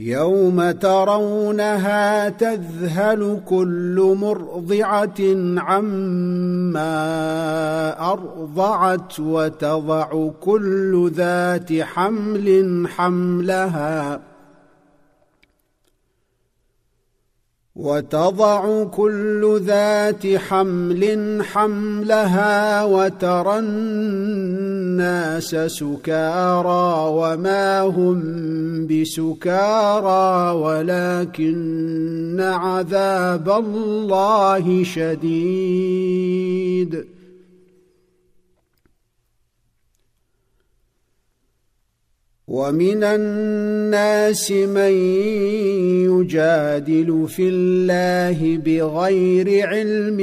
يوم ترونها تذهل كل مرضعة عما أرضعت وتضع كل ذات حمل حملها وتضع كل ذات حمل حملها وترى الناس سكارى وما هم بسكارى ولكن عذاب الله شديد. ومن الناس من يجادل في الله بغير علم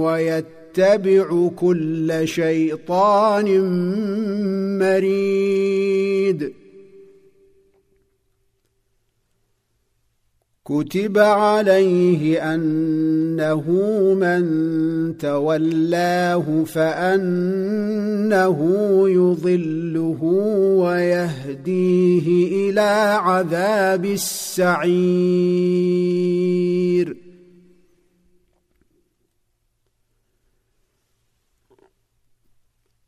ويتبع كل شيطان مريد. كتب عليه أنه من تولاه فأنه يضله ويهديه إلى عذاب السعير.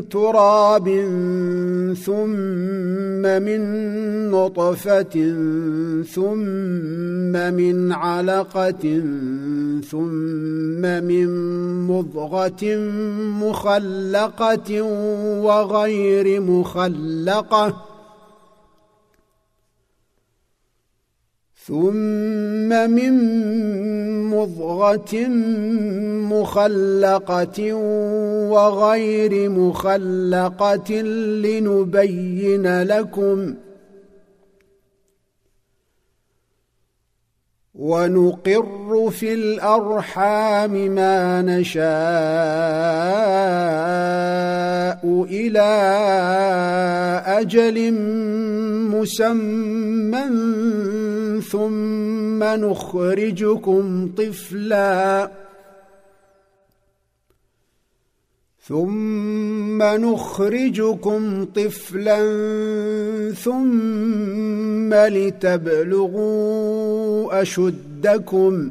تراب ثم من نطفة ثم من علقة ثم من مضغة مخلقة وغير مخلقة ثم من مضغة مخلقة وغير مخلقة لنبين لكم ونقر في الأرحام ما نشاء إلى أجل مسمى ثم نخرجكم طفلا. ثم نخرجكم طفلا ثم لتبلغوا أشدكم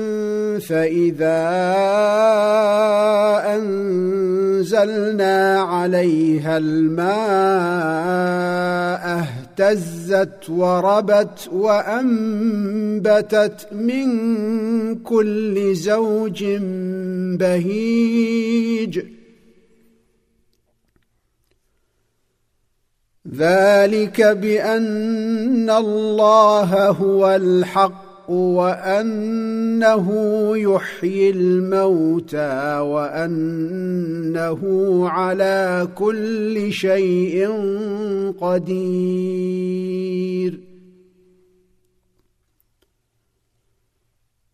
فإذا أنزلنا عليها الماء اهتزت وربت وأنبتت من كل زوج بهيج. ذلك بأن الله هو الحق وأنه يحيي الموتى وأنه على كل شيء قدير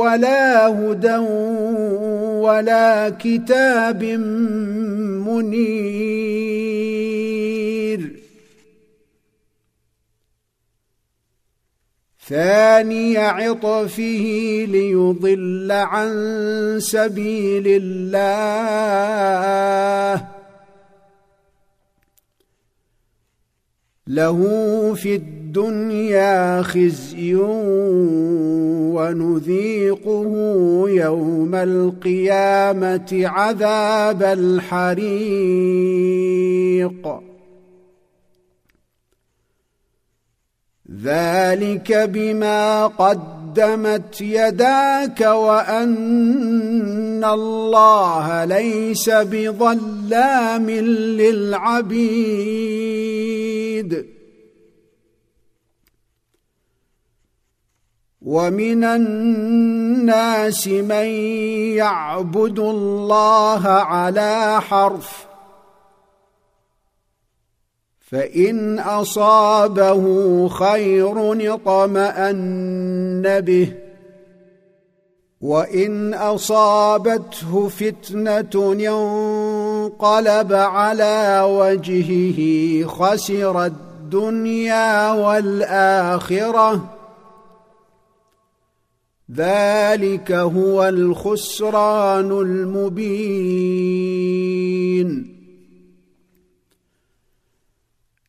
ولا هدى ولا كتاب منير. ثاني عطفه ليضل عن سبيل الله. له في الدنيا خزي ونذيقه يوم القيامة عذاب الحريق. ذلك بما قدمت يداك وأن الله ليس بظلام للعبيد. ومن الناس من يعبد الله على حرف فإن أصابه خير اطمأن به وإن أصابته فتنة انقلب على وجهه خسر الدنيا والآخرة ذلك هو الخسران المبين.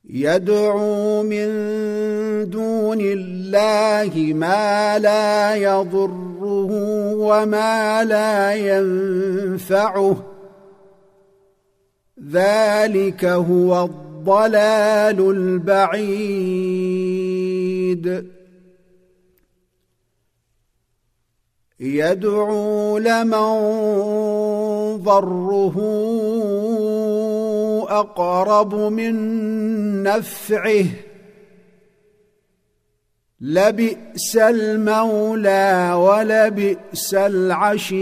يدعو من دون الله ما لا يضره وما لا ينفعه. ذلك هو الضلال البعيد. يدعو لمن ضره أقرب من نفعه. لبئس المولى ولبئس العشير.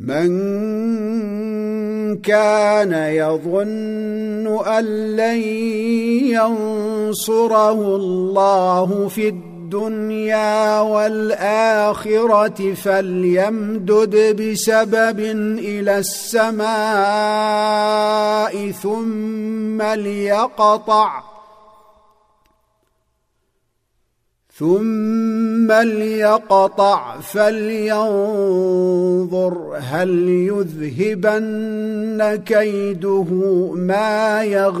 من كان يظن أن لن ينصره الله في الدنيا والآخرة فليمدد بسبب إلى السماء ثم ليقطع ثم ليقطع فلينظر هل يذهبن كيده ما يغيظ.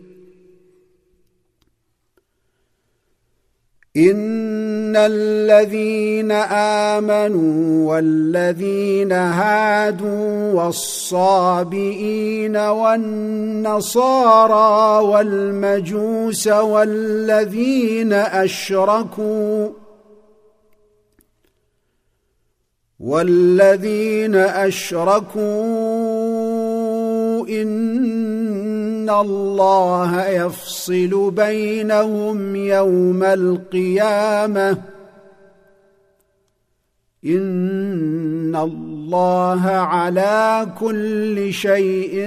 ان الذين امنوا والذين هادوا والصابئين والنصارى والمجوس والذين اشركوا والذين اشركوا ان الله يفصل بينهم يوم القيامة. إن الله على كل شيء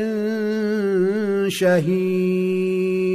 شهيد.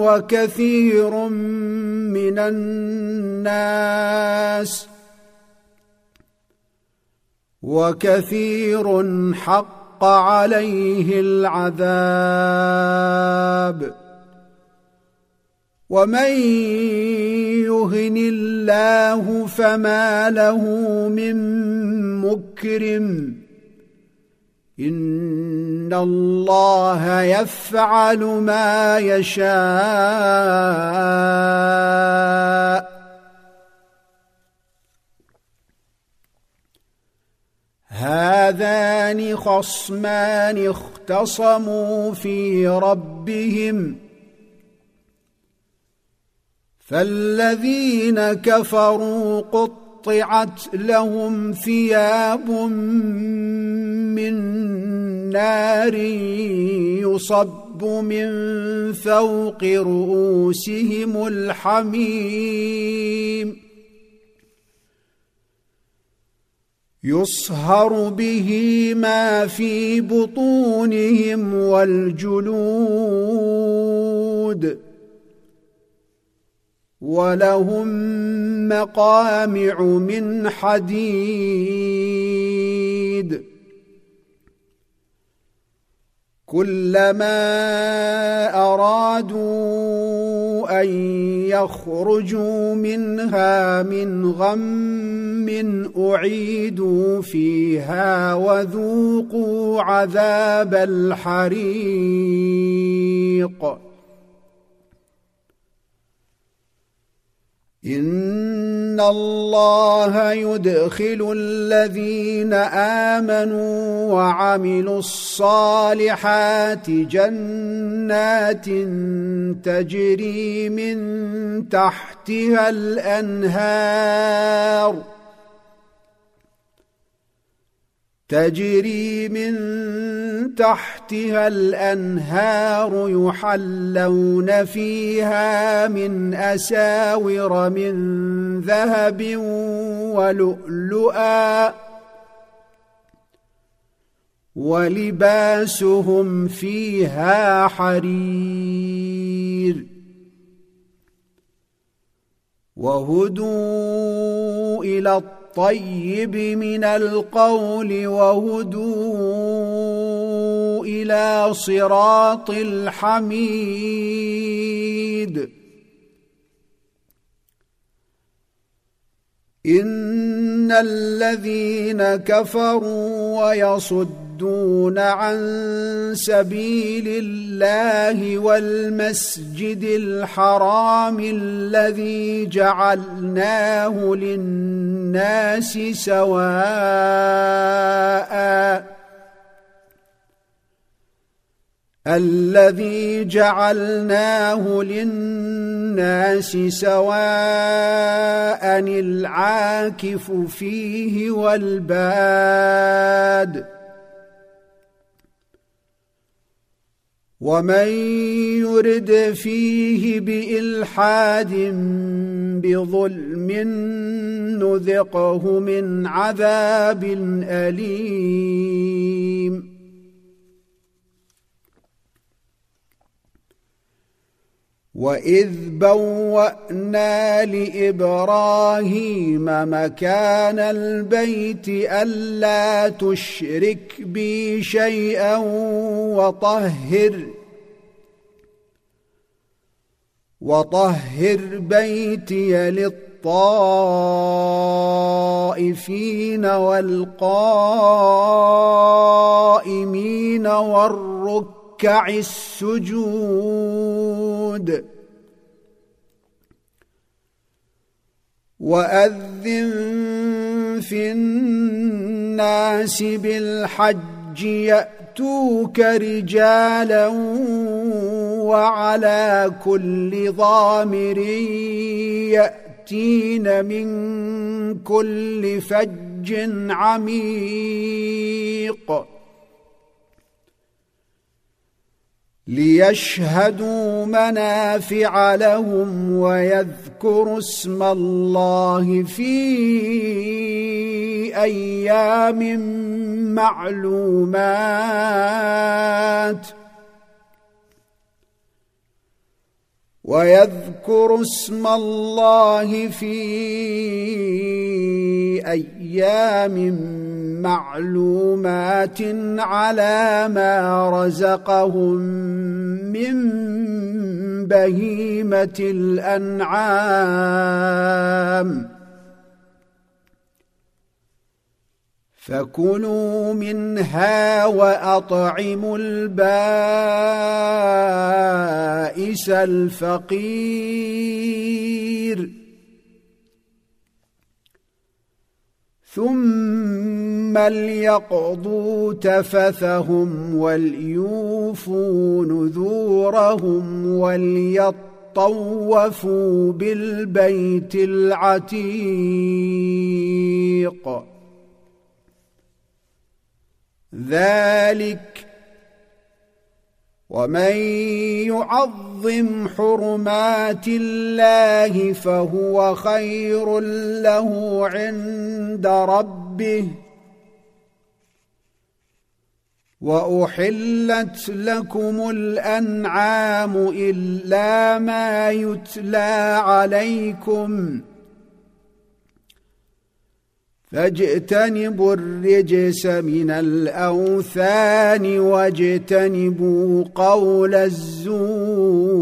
وكثير من الناس وكثير حق عليه العذاب ومن يهن الله فما له من مكرم ان الله يفعل ما يشاء هذان خصمان اختصموا في ربهم فالذين كفروا قطعت لهم ثياب من نار يصب من فوق رؤوسهم الحميم. يصهر به ما في بطونهم والجلود. ولهم مقامع من حديد. كلما أرادوا أن يخرجوا منها من غم أعيدوا فيها وذوقوا عذاب الحريق. ان الله يدخل الذين امنوا وعملوا الصالحات جنات تجري من تحتها الانهار تجري من تحتها الأنهار يحلون فيها من أساور من ذهب ولؤلؤا ولباسهم فيها حرير وهدوا إلى الطيب من القول وهدوا إلى صراط الحميد. إن الذين كفروا ويصدون يصدون عن سبيل الله والمسجد الحرام الذي جعلناه للناس سواء الذي جعلناه للناس سواء العاكف فيه والباد ومن يرد فيه بإلحاد بظلم نذقه من عذاب أليم. واذ بوانا لابراهيم مكان البيت الا تشرك بي شيئا وطهر وطهر بيتي للطائفين والقائمين والركع ركع السجود. وأذن في الناس بالحج يأتوك رجالا وعلى كل ضامر يأتين من كل فج عميق. ليشهدوا منافع لهم ويذكروا اسم الله في أيام معلومات. ويذكروا اسم الله في أيام معلومات على ما رزقهم من بهيمة الأنعام. فكلوا منها وأطعموا البائس الفقير. ثم ليقضوا تفثهم وليوفوا نذورهم وليطوفوا بالبيت العتيق. ذلك ومن يعظم حرمات الله فهو خير له عند ربه وأحلت لكم الأنعام إلا ما يتلى عليكم فاجتنبوا الرجس من الأوثان واجتنبوا قول الزور.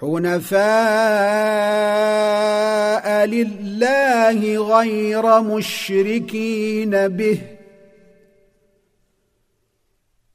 حنفاء لله غير مشركين به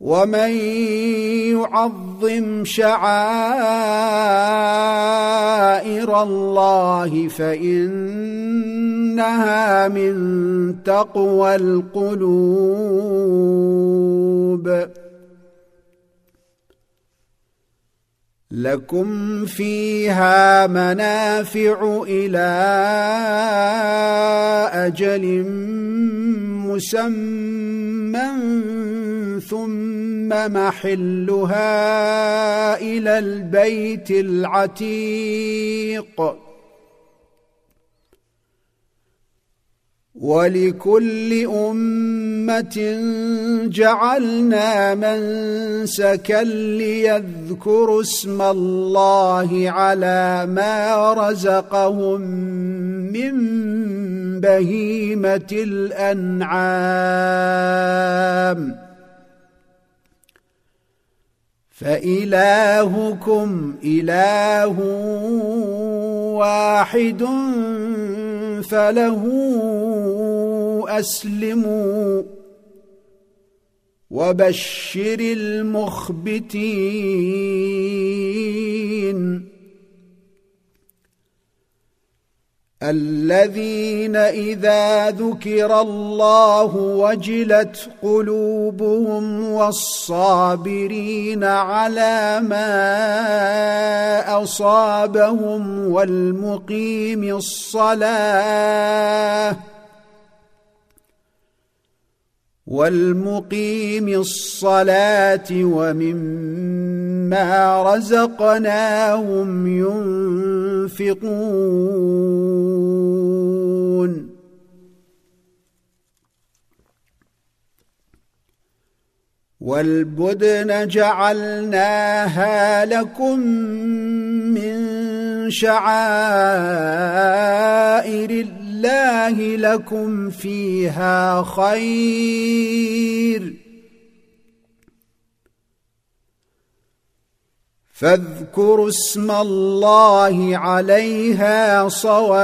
ومن يعظم شعائر الله فإنها من تقوى القلوب. لكم فيها منافع إلى أجل مسمى ثم محلها إلى البيت العتيق. ولكل أمة جعلنا منسكا ليذكروا اسم الله على ما رزقهم من بهيمة الأنعام. فإلهكم إله واحد فله اسلموا وبشر المخبتين الذين إذا ذكر الله وجلت قلوبهم والصابرين على ما أصابهم والمقيم الصلاة والمقيم الصلاة ومما رزقناهم ينفقون والبدن جعلناها لكم من شعائر الله لكم فيها خير فاذكروا اسم الله عليها صواف.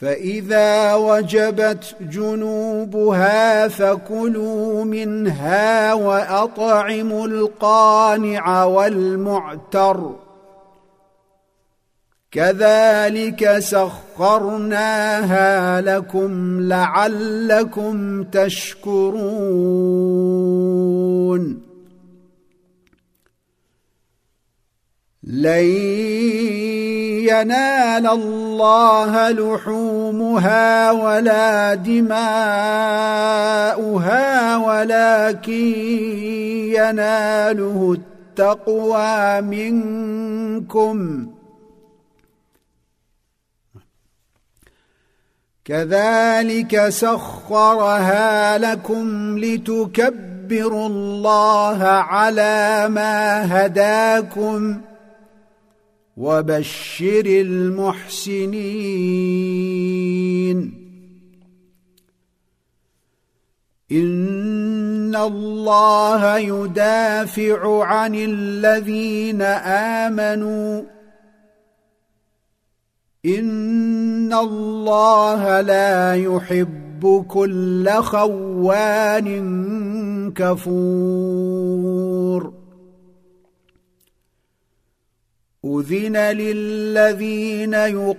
فإذا وجبت جنوبها فكلوا منها وأطعموا القانع والمعتر. كذلك سخرناها لكم لعلكم تشكرون. لن ينال الله لحومها ولا دماؤها ولكن يناله التقوى منكم. كذلك سخرها لكم لتكبروا الله على ما هداكم وبشر المحسنين. إن الله يدافع عن الذين آمنوا ان الله لا يحب كل خوان كفور اذن للذين يقاتلون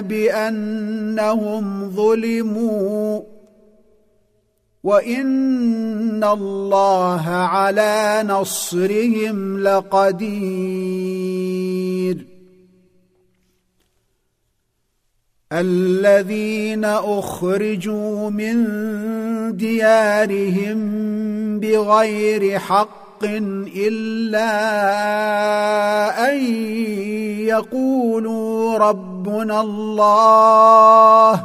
بانهم ظلموا وان الله على نصرهم لقدير الذين أخرجوا من ديارهم بغير حق إلا أن يقولوا ربنا الله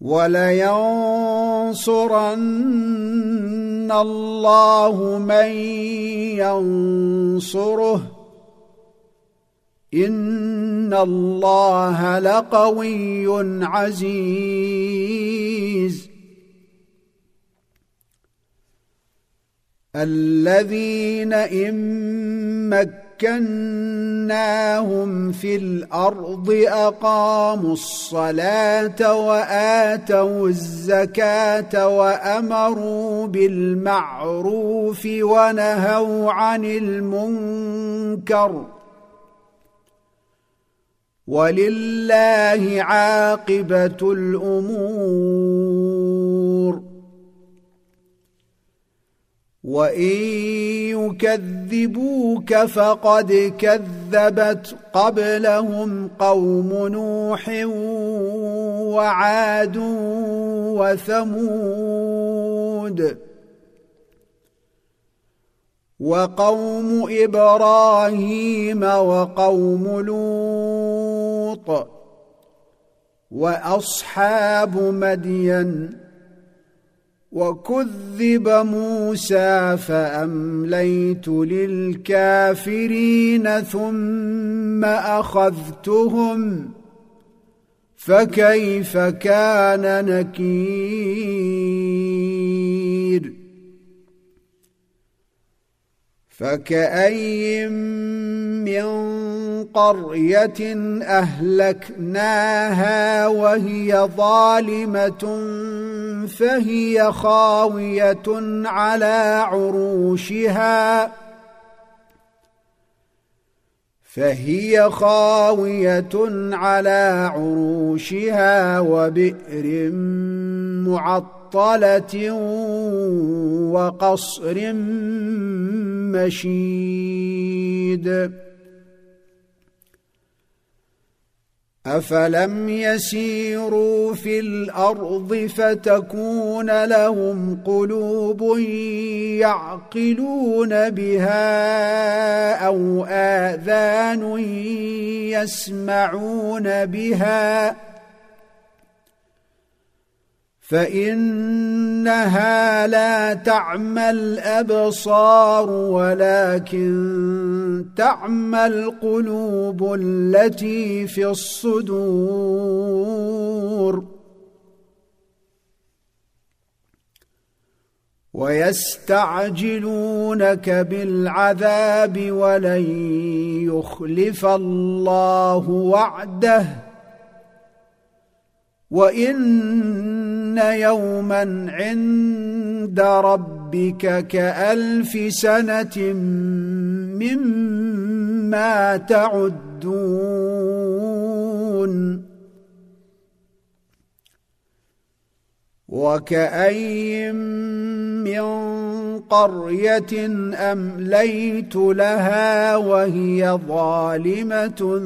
ولينصرن الله من ينصره. إن الله لقوي عزيز. الذين إن مكناهم في الأرض أقاموا الصلاة وآتوا الزكاة وأمروا بالمعروف ونهوا عن المنكر. ولله عاقبة الأمور. وان يكذبوك فقد كذبت قبلهم قوم نوح وعاد وثمود وقوم إبراهيم وقوم لوط واصحاب مدين وكذب موسى فأمليت للكافرين ثم أخذتهم فكيف كان نكير؟ فكأي من قرية أهلكناها وهي ظالمة فهي خاوية على عروشها. فهي خاوية على عروشها وبئر معطلة وقصر مشيد. افلم يسيروا في الأرض فتكون لهم قلوب يعقلون بها أو اذان يسمعون بها فإنها لا تعمى الابصار ولكن تعمى القلوب التي في الصدور. ويستعجلونك بالعذاب ولن يخلف الله وعده. وإن يوما عند ربك كألف سنة مما تعدون وكاين من قريه امليت لها وهي ظالمه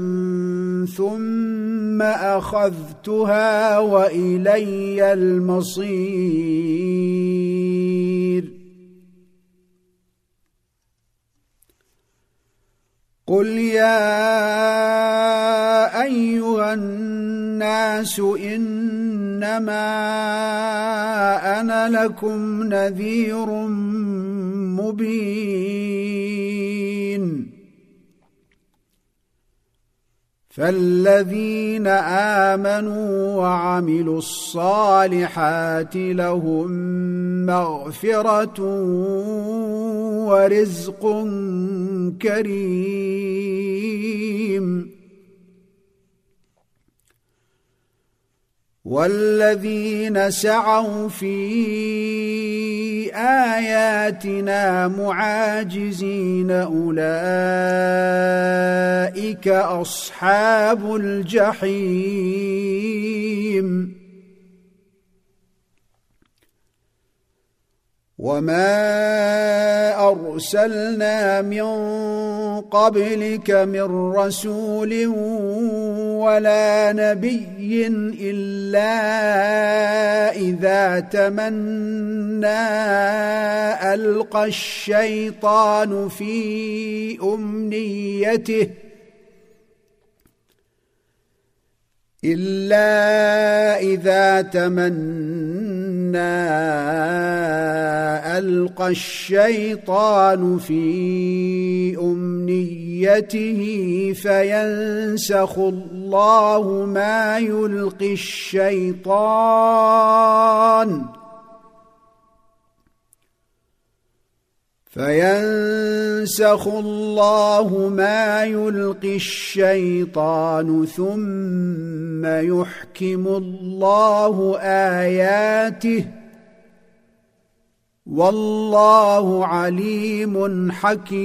ثم اخذتها والي المصير قل يا ايها الناس انما أنا لكم نذير مبين فالذين امنوا وعملوا الصالحات لهم مغفره ورزق كريم والذين سعوا في آياتنا معاجزين أولئك أصحاب الجحيم. وما ارسلنا من قبلك من رسول ولا نبي الا اذا تمنى القى الشيطان في امنيته إلا إذا تمنى ألقى الشيطان في أمنيته فينسخ الله ما يلقي الشيطان فينسخ الله ما يلقي الشيطان ثم يحكم الله آياته والله عليم حكيم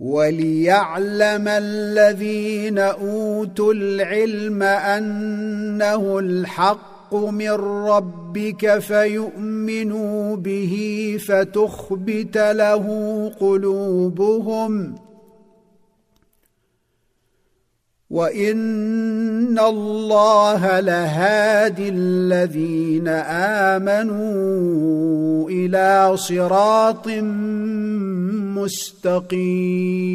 وليعلم الذين أوتوا العلم أنه الحق من ربك فيؤمنوا به فتخبت له قلوبهم وان الله لهادي الذين امنوا إلى صراط مستقيم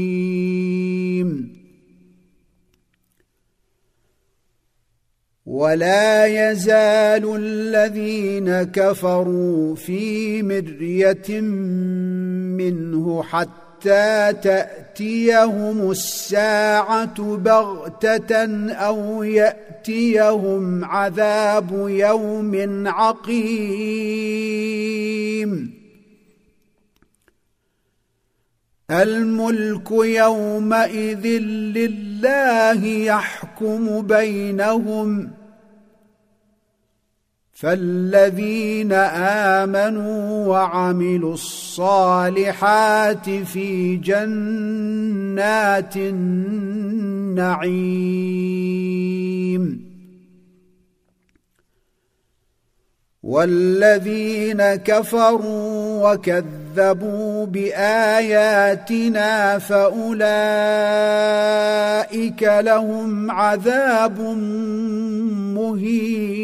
ولا يزال الذين كفروا في مريه منه حتى تأتيهم الساعة بغتة أو يأتيهم عذاب يوم عقيم. الملك يومئذ لله يحكم بينهم فالذين آمنوا وعملوا الصالحات في جنات النعيم. والذين كفروا وكذبوا بآياتنا فأولئك لهم عذاب مهين.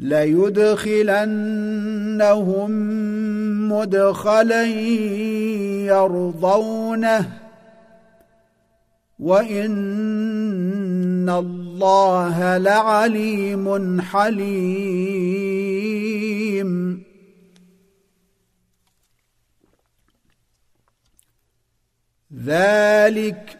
ليدخلنهم مدخلا يرضونه. وإن الله لعليم حليم. ذلك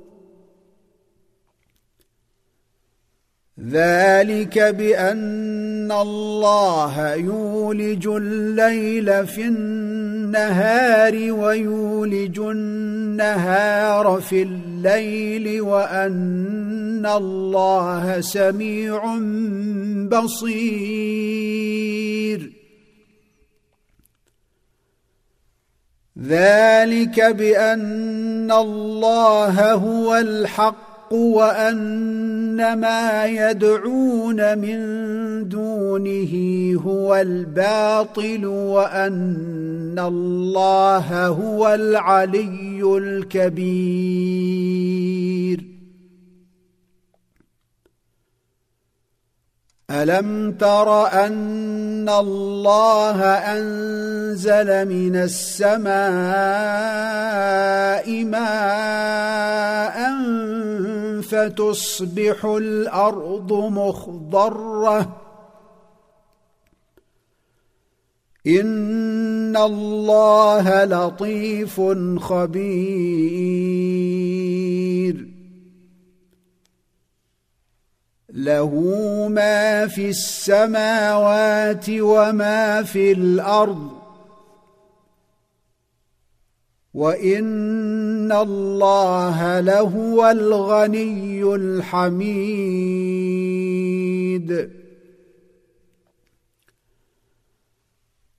ذلك بأن الله يولج الليل في النهار ويولج النهار في الليل وأن الله سميع بصير. ذلك بأن الله هو الحق وان ما يدعون من دونه هو الباطل وأن الله هو العلي الكبير. الم تر ان الله انزل من السماء ماء فتصبح الأرض مخضره ان الله لطيف خبير له ما في السماوات وما في الأرض. وإن الله لهو الغني الحميد.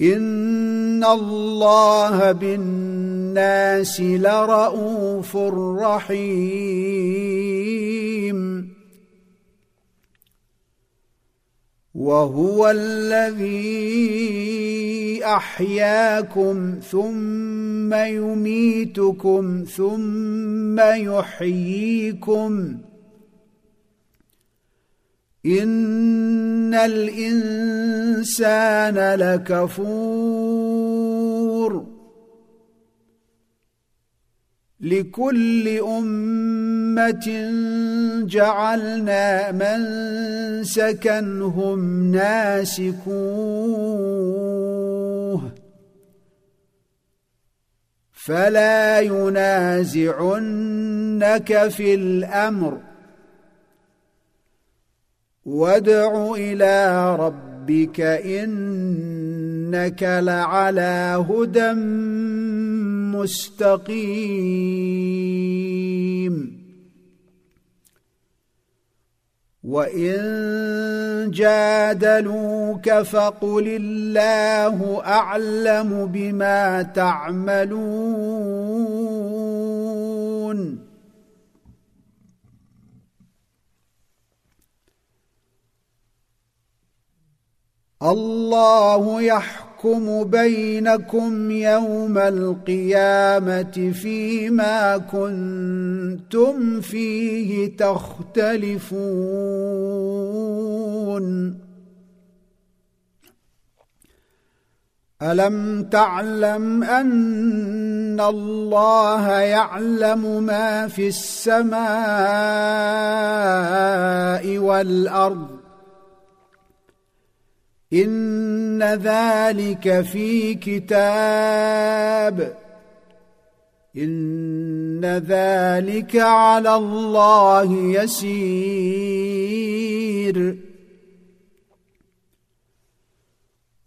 ان الله بالناس لرءوف رحيم وهو الذي احياكم ثم يميتكم ثم يحييكم ان الانسان لكفور لكل امه جعلنا منسكا هم ناسكوه فلا ينازعنك في الامر وادع إلى ربك انك لعلى هدى مستقيم وان جادلوك فقل الله اعلم بما تعملون الله يحكم بينكم يوم القيامة فيما كنتم فيه تختلفون. ألم تعلم أن الله يعلم ما في السماء والأرض؟ ان ذلك في كتاب ان ذلك على الله يسير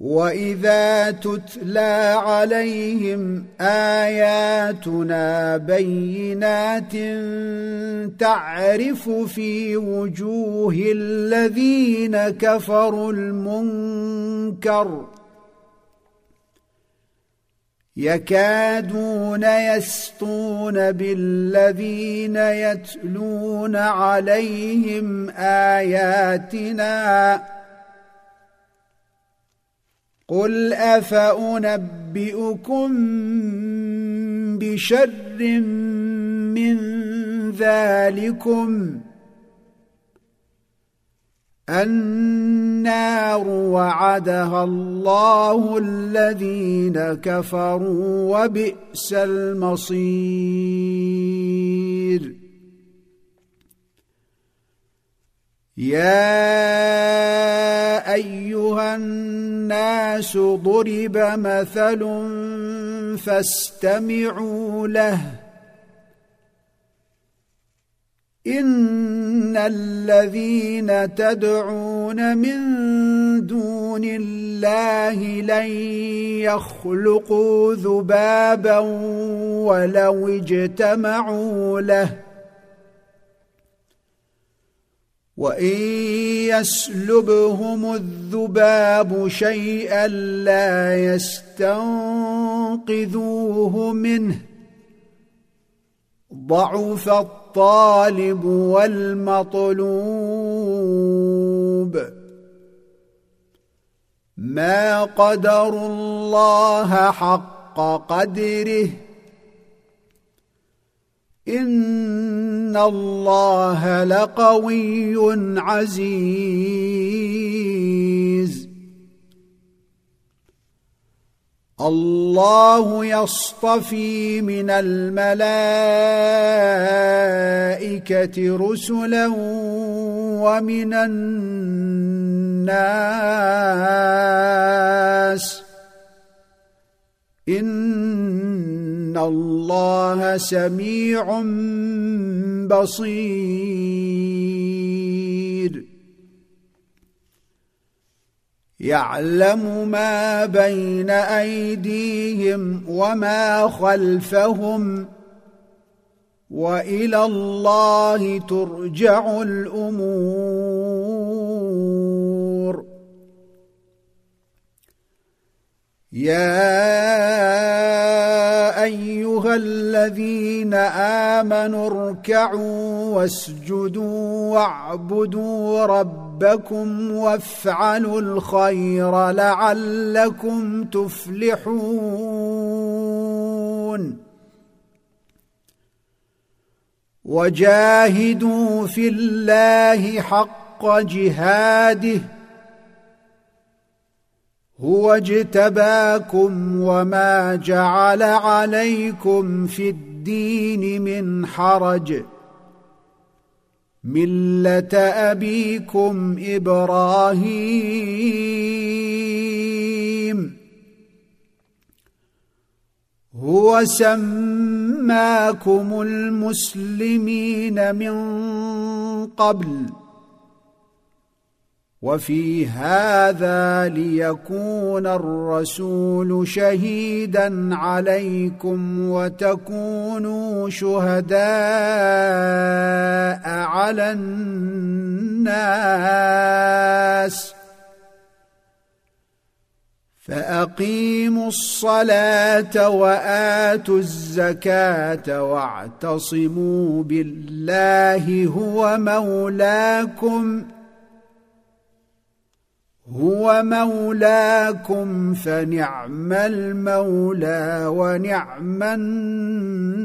واذا تتلى عليهم اياتنا بينات تعرف في وجوه الذين كفروا المنكر يكادون يسطون بالذين يتلون عليهم اياتنا قل افانبئكم بشر من ذلكم؟ النار وعدها الله الذين كفروا وبئس المصير يا أيها الناس ضرب مثل فاستمعوا له. إن الذين تدعون من دون الله لن يخلقوا ذبابا ولو اجتمعوا له. وإن يسلبهم الذباب شيئا لا يستنقذوه منه. ضعف الطالب والمطلوب. ما قدروا الله حق قدره. ان الله لقوي عزيز. الله يصطفي من الملائكه رسلا ومن الناس ان الله سميع بصير. يعلم ما بين ايديهم وما خلفهم والى الله ترجع الأمور. يا أيها الذين آمنوا اركعوا واسجدوا واعبدوا ربكم وافعلوا الخير لعلكم تفلحون. وجاهدوا في الله حق جهاده هو اجتباكم وما جعل عليكم في الدين من حرج. مله ابيكم إبراهيم. هو سماكم المسلمين من قبل. وفي هذا ليكون الرسول شهيدا عليكم وتكونوا شهداء على الناس. فأقيموا الصلاة وآتوا الزكاة واعتصموا بالله هو مولاكم. هو مولاكم فنعم المولى ونعم النصير.